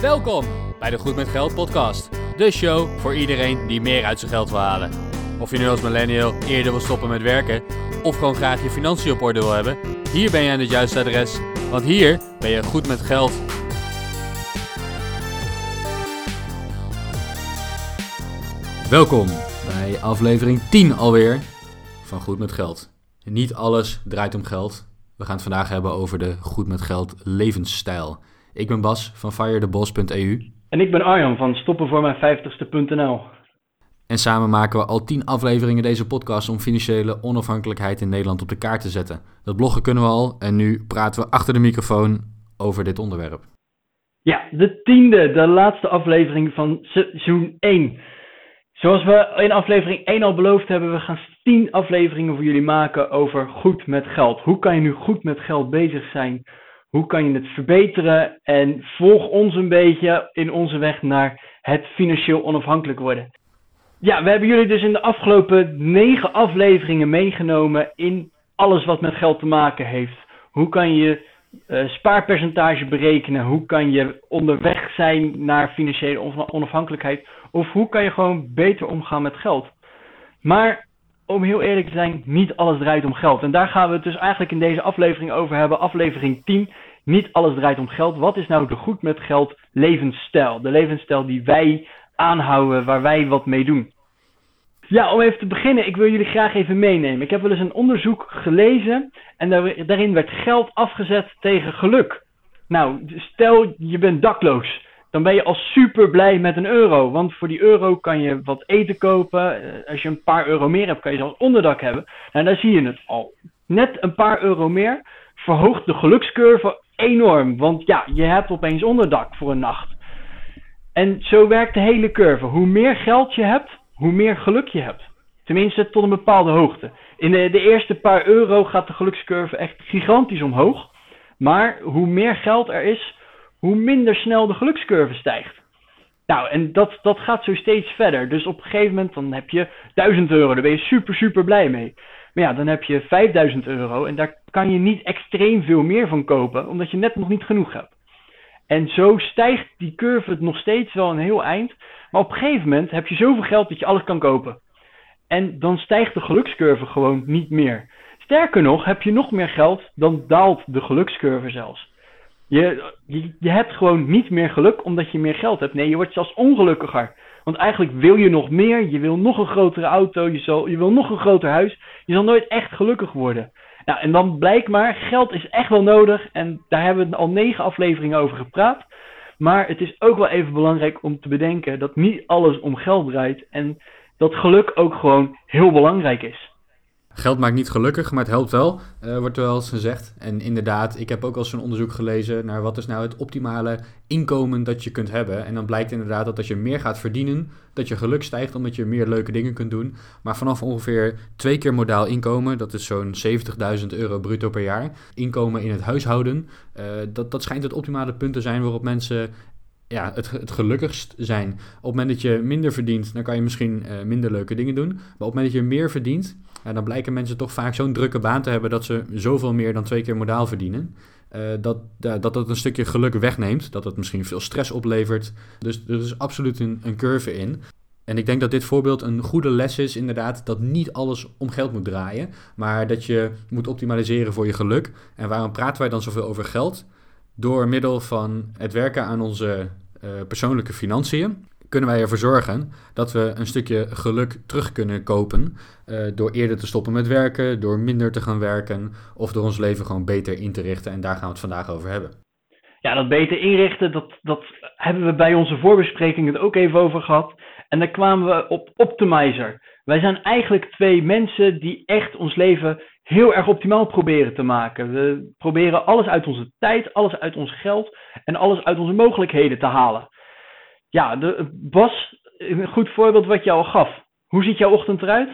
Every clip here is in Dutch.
Welkom bij de Goed met Geld podcast. De show voor iedereen die meer uit zijn geld wil halen. Of je nu als millennial eerder wil stoppen met werken of gewoon graag je financiën op orde wil hebben, hier ben je aan het juiste adres. Want hier ben je goed met geld. Welkom bij aflevering 10 alweer van Goed met Geld. Niet alles draait om geld. We gaan het vandaag hebben over de Goed met Geld levensstijl. Ik ben Bas van firetheboss.eu. En ik ben Arjan van stoppenvoormijn50ste.nl. En samen maken we al 10 afleveringen deze podcast om financiële onafhankelijkheid in Nederland op de kaart te zetten. Dat bloggen kunnen we al en nu praten we achter de microfoon over dit onderwerp. Ja, de tiende, de laatste aflevering van seizoen 1. Zoals we in aflevering 1 al beloofd hebben, we gaan 10 afleveringen voor jullie maken over goed met geld. Hoe kan je nu goed met geld bezig zijn? Hoe kan je het verbeteren? En volg ons een beetje in onze weg naar het financieel onafhankelijk worden. Ja, we hebben jullie dus in de afgelopen 9 afleveringen meegenomen in alles wat met geld te maken heeft. Hoe kan je uh, spaarpercentage berekenen? Hoe kan je onderweg zijn naar financiële onafhankelijkheid? Of hoe kan je gewoon beter omgaan met geld? Maar om heel eerlijk te zijn, niet alles draait om geld. En daar gaan we het dus eigenlijk in deze aflevering over hebben. Aflevering 10. Niet alles draait om geld. Wat is nou de goed met geld levensstijl? De levensstijl die wij aanhouden, waar wij wat mee doen. Ja, om even te beginnen, ik wil jullie graag even meenemen. Ik heb wel eens een onderzoek gelezen en daarin werd geld afgezet tegen geluk. Nou, stel je bent dakloos dan ben je al super blij met een euro. Want voor die euro kan je wat eten kopen. Eh, als je een paar euro meer hebt, kan je zelfs onderdak hebben. Nou, daar zie je het al. Net een paar euro meer verhoogt de gelukscurve enorm. Want ja, je hebt opeens onderdak voor een nacht. En zo werkt de hele curve. Hoe meer geld je hebt, hoe meer geluk je hebt. Tenminste, tot een bepaalde hoogte. In de, de eerste paar euro gaat de gelukscurve echt gigantisch omhoog. Maar hoe meer geld er is, hoe minder snel de gelukscurve stijgt. Nou, en dat, dat gaat zo steeds verder. Dus op een gegeven moment dan heb je 1000 euro, daar ben je super, super blij mee. Maar ja, dan heb je 5000 euro en daar kan je niet extreem veel meer van kopen, omdat je net nog niet genoeg hebt. En zo stijgt die curve nog steeds wel een heel eind. Maar op een gegeven moment heb je zoveel geld dat je alles kan kopen. En dan stijgt de gelukscurve gewoon niet meer. Sterker nog, heb je nog meer geld, dan daalt de gelukscurve zelfs. Je, je, hebt gewoon niet meer geluk omdat je meer geld hebt. Nee, je wordt zelfs ongelukkiger. Want eigenlijk wil je nog meer, je wil nog een grotere auto, je, je wil nog een groter huis. Je zal nooit echt gelukkig worden. Nou, en dan blijkt maar, geld is echt wel nodig. En daar hebben we al negen afleveringen over gepraat. Maar het is ook wel even belangrijk om te bedenken dat niet alles om geld draait. En dat geluk ook gewoon heel belangrijk is. Geld maakt niet gelukkig, maar het helpt wel, uh, wordt er wel eens gezegd. En inderdaad, ik heb ook al zo'n onderzoek gelezen naar wat is nou het optimale inkomen dat je kunt hebben. En dan blijkt inderdaad dat als je meer gaat verdienen, dat je geluk stijgt omdat je meer leuke dingen kunt doen. Maar vanaf ongeveer twee keer modaal inkomen, dat is zo'n 70.000 euro bruto per jaar, inkomen in het huishouden, uh, dat, dat schijnt het optimale punt te zijn waarop mensen ja, het, het gelukkigst zijn. Op het moment dat je minder verdient, dan kan je misschien uh, minder leuke dingen doen. Maar op het moment dat je meer verdient, ja, dan blijken mensen toch vaak zo'n drukke baan te hebben dat ze zoveel meer dan twee keer modaal verdienen. Uh, dat, dat dat een stukje geluk wegneemt. Dat het misschien veel stress oplevert. Dus er is absoluut een, een curve in. En ik denk dat dit voorbeeld een goede les is, inderdaad, dat niet alles om geld moet draaien, maar dat je moet optimaliseren voor je geluk. En waarom praten wij dan zoveel over geld? Door middel van het werken aan onze uh, persoonlijke financiën kunnen wij ervoor zorgen dat we een stukje geluk terug kunnen kopen. Uh, door eerder te stoppen met werken, door minder te gaan werken of door ons leven gewoon beter in te richten. En daar gaan we het vandaag over hebben. Ja, dat beter inrichten, dat, dat hebben we bij onze voorbespreking het ook even over gehad. En daar kwamen we op Optimizer. Wij zijn eigenlijk twee mensen die echt ons leven heel erg optimaal proberen te maken. We proberen alles uit onze tijd, alles uit ons geld en alles uit onze mogelijkheden te halen. Ja, de, Bas, een goed voorbeeld wat je al gaf. Hoe ziet jouw ochtend eruit?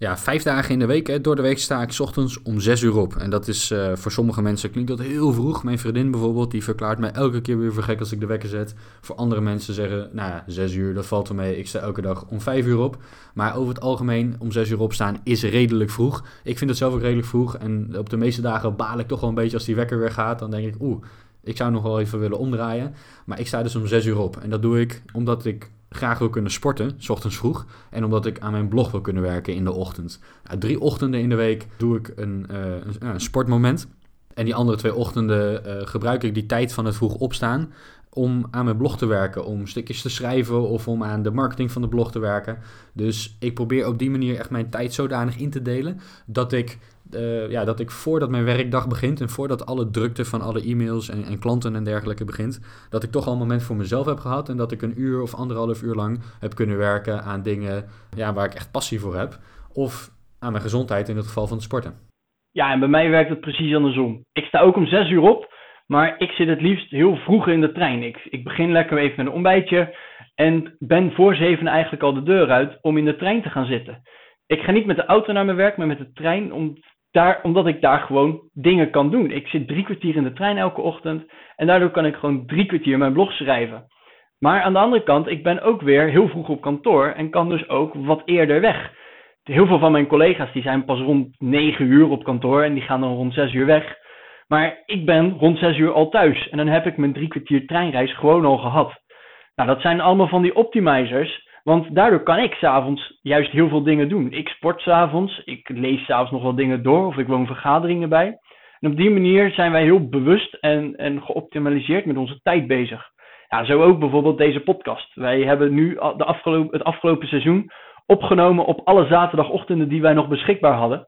Ja, vijf dagen in de week. Hè. Door de week sta ik ochtends om zes uur op. En dat is uh, voor sommige mensen klinkt dat heel vroeg. Mijn vriendin bijvoorbeeld, die verklaart mij elke keer weer voor gek als ik de wekker zet. Voor andere mensen zeggen, nou ja, zes uur, dat valt er mee. Ik sta elke dag om vijf uur op. Maar over het algemeen, om zes uur opstaan is redelijk vroeg. Ik vind het zelf ook redelijk vroeg. En op de meeste dagen baal ik toch wel een beetje als die wekker weer gaat. Dan denk ik, oeh, Ik zou nog wel even willen omdraaien. Maar ik sta dus om 6 uur op. En dat doe ik omdat ik graag wil kunnen sporten, s ochtends vroeg. En omdat ik aan mijn blog wil kunnen werken in de ochtend. drie ochtenden in de week doe ik een, uh, een, sportmoment. En die andere twee ochtenden uh, gebruik ik die tijd van het vroeg opstaan om aan mijn blog te werken, om stukjes te schrijven of om aan de marketing van de blog te werken. Dus ik probeer op die manier echt mijn tijd zodanig in te delen dat ik, uh, ja, dat ik voordat mijn werkdag begint en voordat alle drukte van alle e-mails en, en, klanten en dergelijke begint, dat ik toch al een moment voor mezelf heb gehad en dat ik een uur of anderhalf uur lang heb kunnen werken aan dingen ja, waar ik echt passie voor heb. Of aan mijn gezondheid in het geval van het sporten. Ja, en bij mij werkt het precies andersom. Ik sta ook om zes uur op. Maar ik zit het liefst heel vroeg in de trein. Ik, ik begin lekker even met een ontbijtje. En ben voor zeven eigenlijk al de deur uit om in de trein te gaan zitten. Ik ga niet met de auto naar mijn werk, maar met de trein. Om daar, omdat ik daar gewoon dingen kan doen. Ik zit drie kwartier in de trein elke ochtend. En daardoor kan ik gewoon drie kwartier mijn blog schrijven. Maar aan de andere kant, ik ben ook weer heel vroeg op kantoor. En kan dus ook wat eerder weg. Heel veel van mijn collega's die zijn pas rond negen uur op kantoor. En die gaan dan rond zes uur weg. Maar ik ben rond zes uur al thuis. En dan heb ik mijn drie kwartier treinreis gewoon al gehad. Nou, dat zijn allemaal van die optimizers. Want daardoor kan ik s'avonds juist heel veel dingen doen. Ik sport s'avonds, ik lees s'avonds nog wel dingen door of ik woon vergaderingen bij. En op die manier zijn wij heel bewust en, en geoptimaliseerd met onze tijd bezig. Ja, zo ook bijvoorbeeld deze podcast. Wij hebben nu de afgelopen, het afgelopen seizoen opgenomen op alle zaterdagochtenden die wij nog beschikbaar hadden.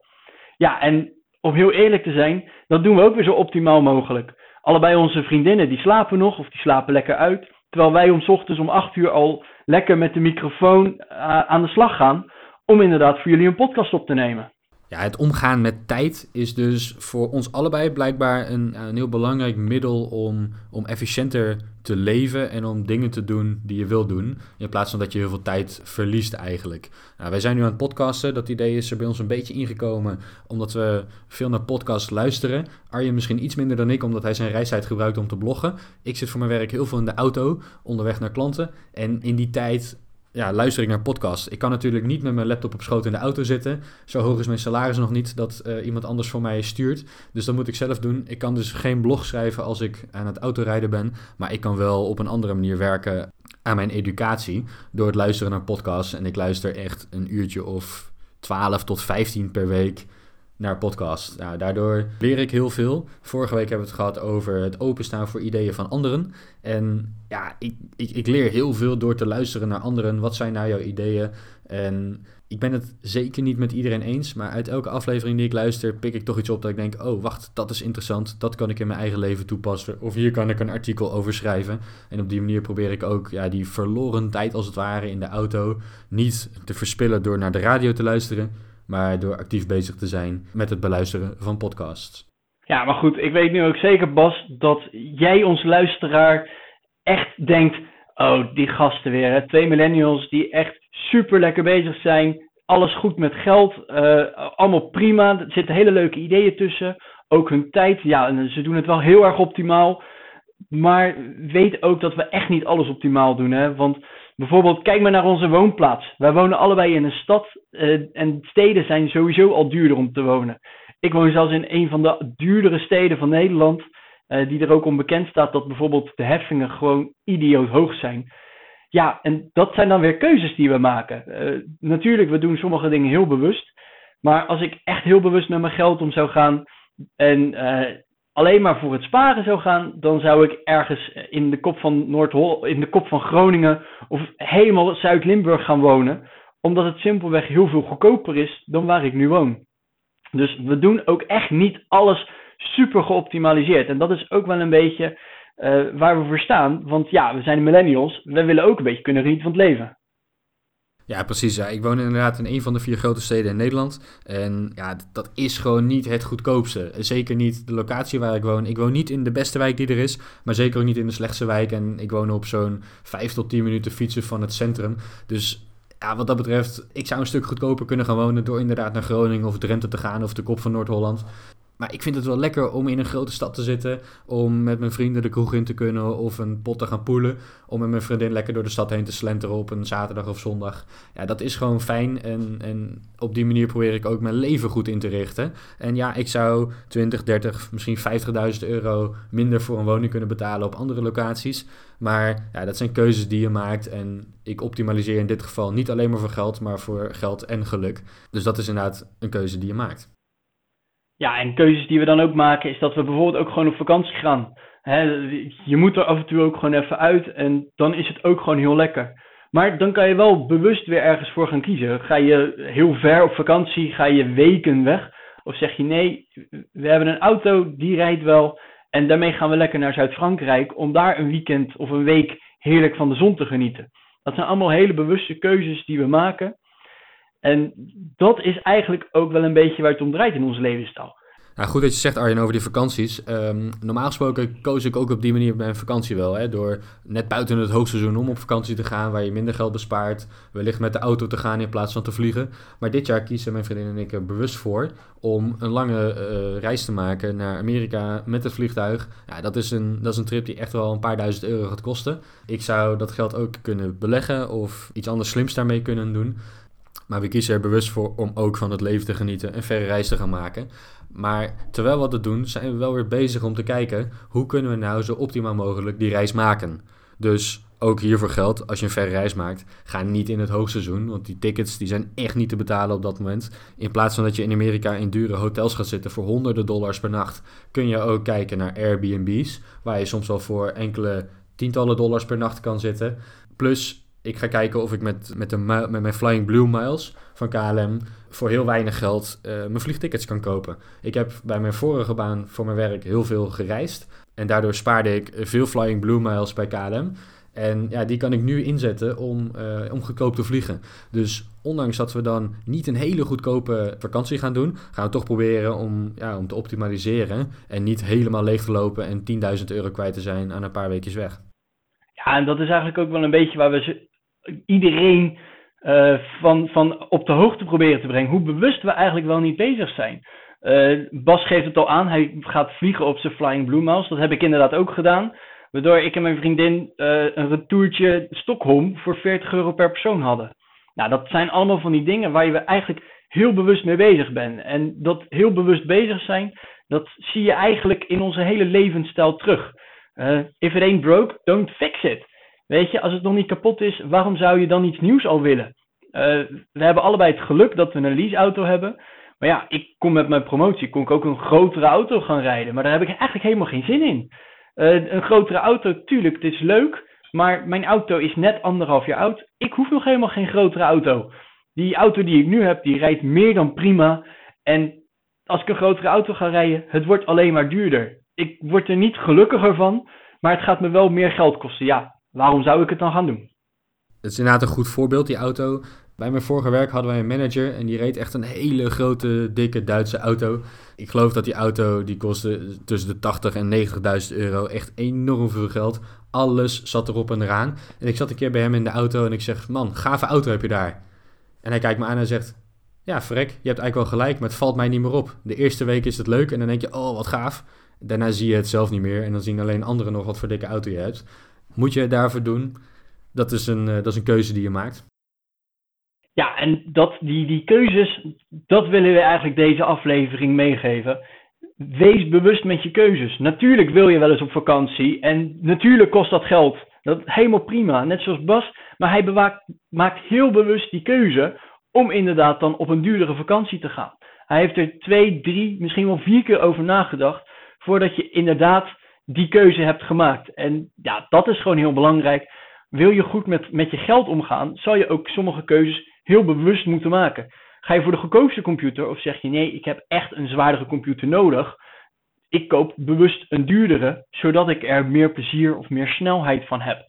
Ja, en om heel eerlijk te zijn, dat doen we ook weer zo optimaal mogelijk. Allebei onze vriendinnen die slapen nog of die slapen lekker uit. Terwijl wij om ochtends om 8 uur al lekker met de microfoon uh, aan de slag gaan. Om inderdaad voor jullie een podcast op te nemen. Ja, het omgaan met tijd is dus voor ons allebei blijkbaar een, een heel belangrijk middel om, om efficiënter te leven en om dingen te doen die je wil doen. In plaats van dat je heel veel tijd verliest eigenlijk. Nou, wij zijn nu aan het podcasten. Dat idee is er bij ons een beetje ingekomen omdat we veel naar podcasts luisteren. Arjen misschien iets minder dan ik, omdat hij zijn reistijd gebruikt om te bloggen. Ik zit voor mijn werk heel veel in de auto, onderweg naar klanten. En in die tijd ja, luister ik naar podcasts. Ik kan natuurlijk niet met mijn laptop op schoot in de auto zitten. Zo hoog is mijn salaris nog niet dat uh, iemand anders voor mij stuurt. Dus dat moet ik zelf doen. Ik kan dus geen blog schrijven als ik aan het autorijden ben. Maar ik kan wel op een andere manier werken aan mijn educatie. Door het luisteren naar podcasts. En ik luister echt een uurtje of 12 tot 15 per week naar podcast. Nou, daardoor leer ik heel veel. Vorige week hebben we het gehad over het openstaan voor ideeën van anderen. En ja, ik, ik, ik leer heel veel door te luisteren naar anderen. Wat zijn nou jouw ideeën? En ik ben het zeker niet met iedereen eens, maar uit elke aflevering die ik luister, pik ik toch iets op dat ik denk: oh, wacht, dat is interessant. Dat kan ik in mijn eigen leven toepassen. Of hier kan ik een artikel over schrijven. En op die manier probeer ik ook ja, die verloren tijd, als het ware, in de auto niet te verspillen door naar de radio te luisteren maar door actief bezig te zijn met het beluisteren van podcasts. Ja, maar goed, ik weet nu ook zeker, Bas, dat jij ons luisteraar echt denkt: oh, die gasten weer. Twee millennials die echt super lekker bezig zijn. Alles goed met geld. Uh, allemaal prima. Er zitten hele leuke ideeën tussen. Ook hun tijd. Ja, ze doen het wel heel erg optimaal. Maar weet ook dat we echt niet alles optimaal doen. Hè? Want Bijvoorbeeld, kijk maar naar onze woonplaats. Wij wonen allebei in een stad uh, en steden zijn sowieso al duurder om te wonen. Ik woon zelfs in een van de duurdere steden van Nederland, uh, die er ook om bekend staat dat bijvoorbeeld de heffingen gewoon idioot hoog zijn. Ja, en dat zijn dan weer keuzes die we maken. Uh, natuurlijk, we doen sommige dingen heel bewust. Maar als ik echt heel bewust met mijn geld om zou gaan en alleen maar voor het sparen zou gaan, dan zou ik ergens in de kop van noord in de kop van Groningen of helemaal Zuid-Limburg gaan wonen, omdat het simpelweg heel veel goedkoper is dan waar ik nu woon. Dus we doen ook echt niet alles super geoptimaliseerd. En dat is ook wel een beetje uh, waar we voor staan. Want ja, we zijn millennials. We willen ook een beetje kunnen genieten van het leven. Ja, precies. Ik woon inderdaad in een van de vier grote steden in Nederland. En ja, dat is gewoon niet het goedkoopste. Zeker niet de locatie waar ik woon. Ik woon niet in de beste wijk die er is, maar zeker ook niet in de slechtste wijk. En ik woon op zo'n 5 tot 10 minuten fietsen van het centrum. Dus ja, wat dat betreft, ik zou een stuk goedkoper kunnen gaan wonen door inderdaad naar Groningen of Drenthe te gaan of de kop van Noord-Holland. Maar ik vind het wel lekker om in een grote stad te zitten, om met mijn vrienden de kroeg in te kunnen of een pot te gaan poelen. Om met mijn vriendin lekker door de stad heen te slenteren op een zaterdag of zondag. Ja, dat is gewoon fijn en, en op die manier probeer ik ook mijn leven goed in te richten. En ja, ik zou 20, 30, misschien 50.000 euro minder voor een woning kunnen betalen op andere locaties. Maar ja, dat zijn keuzes die je maakt en ik optimaliseer in dit geval niet alleen maar voor geld, maar voor geld en geluk. Dus dat is inderdaad een keuze die je maakt. Ja, en keuzes die we dan ook maken is dat we bijvoorbeeld ook gewoon op vakantie gaan. je moet er af en toe ook gewoon even uit en dan is het ook gewoon heel lekker. Maar dan kan je wel bewust weer ergens voor gaan kiezen. Ga je heel ver op vakantie, ga je weken weg? Of zeg je nee, we hebben een auto, die rijdt wel. En daarmee gaan we lekker naar Zuid-Frankrijk om daar een weekend of een week heerlijk van de zon te genieten. Dat zijn allemaal hele bewuste keuzes die we maken. En dat is eigenlijk ook wel een beetje waar het om draait in onze levensstijl. Nou, goed dat je zegt, Arjen, over die vakanties. Ehm, normaal gesproken koos ik ook op die manier mijn vakantie wel. Hè, door net buiten het hoogseizoen om op vakantie te gaan, waar je minder geld bespaart. Wellicht met de auto te gaan in plaats van te vliegen. Maar dit jaar kiezen mijn vriendin en ik er bewust voor om een lange uh, reis te maken naar Amerika met het vliegtuig. Ja, dat is, een, dat is een trip die echt wel een paar duizend euro gaat kosten. Ik zou dat geld ook kunnen beleggen of iets anders slims daarmee kunnen doen. Maar we kiezen er bewust voor om ook van het leven te genieten en verre reis te gaan maken. Maar terwijl we dat doen, zijn we wel weer bezig om te kijken hoe kunnen we nou zo optimaal mogelijk die reis maken. Dus ook hiervoor geldt, als je een verre reis maakt, ga niet in het hoogseizoen, want die tickets die zijn echt niet te betalen op dat moment. In plaats van dat je in Amerika in dure hotels gaat zitten voor honderden dollars per nacht, kun je ook kijken naar Airbnb's, waar je soms wel voor enkele tientallen dollars per nacht kan zitten. Plus ik ga kijken of ik met, met, de, met mijn Flying Blue Miles van KLM voor heel weinig geld uh, mijn vliegtickets kan kopen. Ik heb bij mijn vorige baan voor mijn werk heel veel gereisd. En daardoor spaarde ik veel Flying Blue Miles bij KLM. En ja, die kan ik nu inzetten om, uh, om goedkoop te vliegen. Dus ondanks dat we dan niet een hele goedkope vakantie gaan doen, gaan we toch proberen om, ja, om te optimaliseren. En niet helemaal leeg te lopen en 10.000 euro kwijt te zijn aan een paar weekjes weg. Ja, en dat is eigenlijk ook wel een beetje waar we iedereen uh, van, van op de hoogte proberen te brengen. Hoe bewust we eigenlijk wel niet bezig zijn. Uh, Bas geeft het al aan, hij gaat vliegen op zijn Flying Blue Miles. Dat heb ik inderdaad ook gedaan. Waardoor ik en mijn vriendin uh, een retourtje Stockholm voor 40 euro per persoon hadden. Nou, dat zijn allemaal van die dingen waar je eigenlijk heel bewust mee bezig bent. En dat heel bewust bezig zijn, dat zie je eigenlijk in onze hele levensstijl terug. If it ain't broke, don't fix it. Weet je, als het nog niet kapot is, waarom zou je dan iets nieuws al willen? Uh, we hebben allebei het geluk dat we een leaseauto hebben. Maar ja, ik kom met mijn promotie, kon ik ook een grotere auto gaan rijden. Maar daar heb ik eigenlijk helemaal geen zin in. Uh, een grotere auto, tuurlijk, het is leuk. Maar mijn auto is net anderhalf jaar oud. Ik hoef nog helemaal geen grotere auto. Die auto die ik nu heb, die rijdt meer dan prima. En als ik een grotere auto ga rijden, het wordt alleen maar duurder. Ik word er niet gelukkiger van, maar het gaat me wel meer geld kosten. Ja, waarom zou ik het dan gaan doen? Het is inderdaad een goed voorbeeld, die auto. Bij mijn vorige werk hadden wij een manager en die reed echt een hele grote, dikke Duitse auto. Ik geloof dat die auto, die kostte tussen de 80 en 90.000 euro. Echt enorm veel geld. Alles zat erop en eraan. En ik zat een keer bij hem in de auto en ik zeg, man, gave auto heb je daar. En hij kijkt me aan en zegt, ja, frek, je hebt eigenlijk wel gelijk, maar het valt mij niet meer op. De eerste week is het leuk en dan denk je, oh, wat gaaf. Daarna zie je het zelf niet meer en dan zien alleen anderen nog wat voor dikke auto je hebt. Moet je daarvoor doen? Dat is een, uh, dat is een keuze die je maakt. Ja, en dat, die, die keuzes, dat willen we eigenlijk deze aflevering meegeven. Wees bewust met je keuzes. Natuurlijk wil je wel eens op vakantie en natuurlijk kost dat geld. Dat helemaal prima, net zoals Bas. Maar hij bewaakt, maakt heel bewust die keuze om inderdaad dan op een duurdere vakantie te gaan. Hij heeft er twee, drie, misschien wel vier keer over nagedacht voordat je inderdaad die keuze hebt gemaakt. En ja, dat is gewoon heel belangrijk. Wil je goed met, met je geld omgaan, zal je ook sommige keuzes heel bewust moeten maken. Ga je voor de goedkoopste computer of zeg je nee, ik heb echt een zwaardere computer nodig. Ik koop bewust een duurdere, zodat ik er meer plezier of meer snelheid van heb.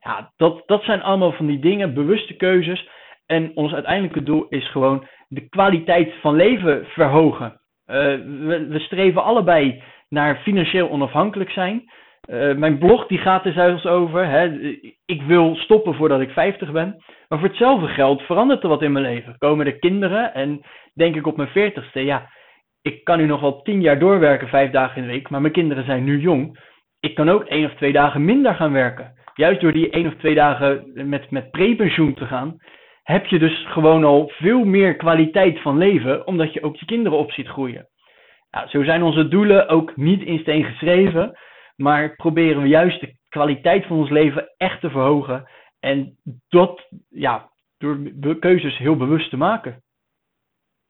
Ja, dat, dat zijn allemaal van die dingen, bewuste keuzes. En ons uiteindelijke doel is gewoon de kwaliteit van leven verhogen. Uh, we, we streven allebei naar financieel onafhankelijk zijn. Uh, mijn blog die gaat er zelfs over. Hè, ik wil stoppen voordat ik 50 ben. Maar voor hetzelfde geld verandert er wat in mijn leven. Komen er kinderen en denk ik op mijn 40ste, ja, ik kan nu nog wel tien jaar doorwerken, vijf dagen in de week, maar mijn kinderen zijn nu jong. Ik kan ook één of twee dagen minder gaan werken. Juist door die één of twee dagen met, met prepensioen te gaan, heb je dus gewoon al veel meer kwaliteit van leven, omdat je ook je kinderen op ziet groeien. Nou, zo zijn onze doelen ook niet in steen geschreven, maar proberen we juist de kwaliteit van ons leven echt te verhogen. En dat ja, door keuzes heel bewust te maken.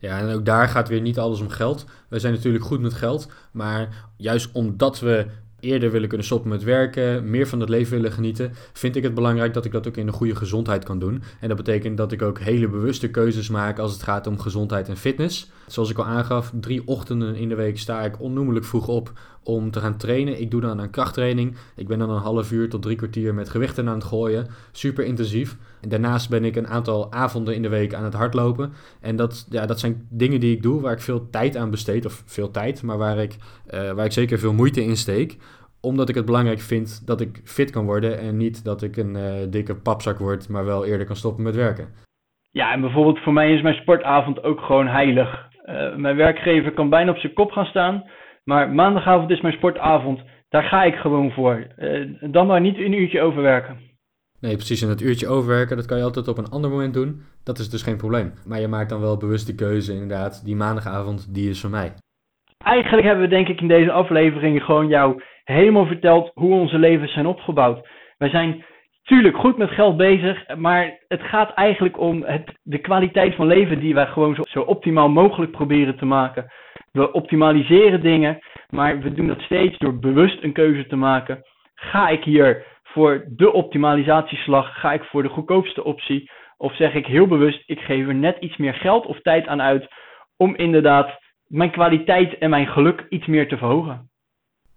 Ja, en ook daar gaat weer niet alles om geld. Wij zijn natuurlijk goed met geld, maar juist omdat we eerder willen kunnen stoppen met werken, meer van het leven willen genieten, vind ik het belangrijk dat ik dat ook in een goede gezondheid kan doen. En dat betekent dat ik ook hele bewuste keuzes maak als het gaat om gezondheid en fitness. Zoals ik al aangaf, drie ochtenden in de week sta ik onnoemelijk vroeg op om te gaan trainen. Ik doe dan aan krachttraining. Ik ben dan een half uur tot drie kwartier met gewichten aan het gooien. Super intensief. En daarnaast ben ik een aantal avonden in de week aan het hardlopen. En dat, ja, dat zijn dingen die ik doe waar ik veel tijd aan besteed. Of veel tijd, maar waar ik, uh, waar ik zeker veel moeite in steek omdat ik het belangrijk vind dat ik fit kan worden en niet dat ik een uh, dikke papzak word, maar wel eerder kan stoppen met werken. Ja, en bijvoorbeeld voor mij is mijn sportavond ook gewoon heilig. Uh, mijn werkgever kan bijna op zijn kop gaan staan, maar maandagavond is mijn sportavond. Daar ga ik gewoon voor. Uh, dan maar niet een uurtje overwerken. Nee, precies. En dat uurtje overwerken, dat kan je altijd op een ander moment doen. Dat is dus geen probleem. Maar je maakt dan wel bewust de keuze, inderdaad. Die maandagavond, die is voor mij. Eigenlijk hebben we denk ik in deze aflevering gewoon jou helemaal verteld hoe onze levens zijn opgebouwd. Wij zijn tuurlijk goed met geld bezig, maar het gaat eigenlijk om het, de kwaliteit van leven die wij gewoon zo, zo optimaal mogelijk proberen te maken. We optimaliseren dingen, maar we doen dat steeds door bewust een keuze te maken. Ga ik hier voor de optimalisatieslag, ga ik voor de goedkoopste optie? Of zeg ik heel bewust, ik geef er net iets meer geld of tijd aan uit om inderdaad mijn kwaliteit en mijn geluk iets meer te verhogen?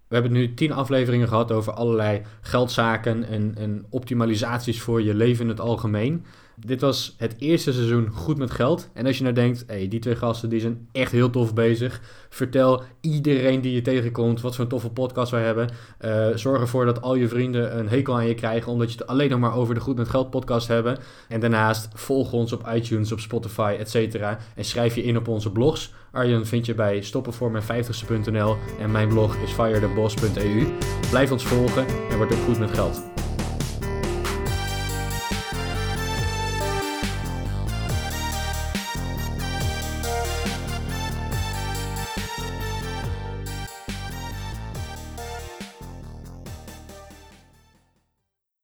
We hebben nu tien afleveringen gehad over allerlei geldzaken en, en optimalisaties voor je leven in het algemeen. Dit was het eerste seizoen goed met geld. En als je nou denkt, hey, die twee gasten die zijn echt heel tof bezig. Vertel iedereen die je tegenkomt wat voor een toffe podcast wij hebben. Uh, zorg ervoor dat al je vrienden een hekel aan je krijgen omdat je het alleen nog maar over de Goed met Geld podcast hebben. En daarnaast volg ons op iTunes, op Spotify, etc. En schrijf je in op onze blogs. Arjen vind je bij stoppenvoormijn50ste.nl en mijn blog is firetheboss.eu. Blijf ons volgen en word ook goed met geld.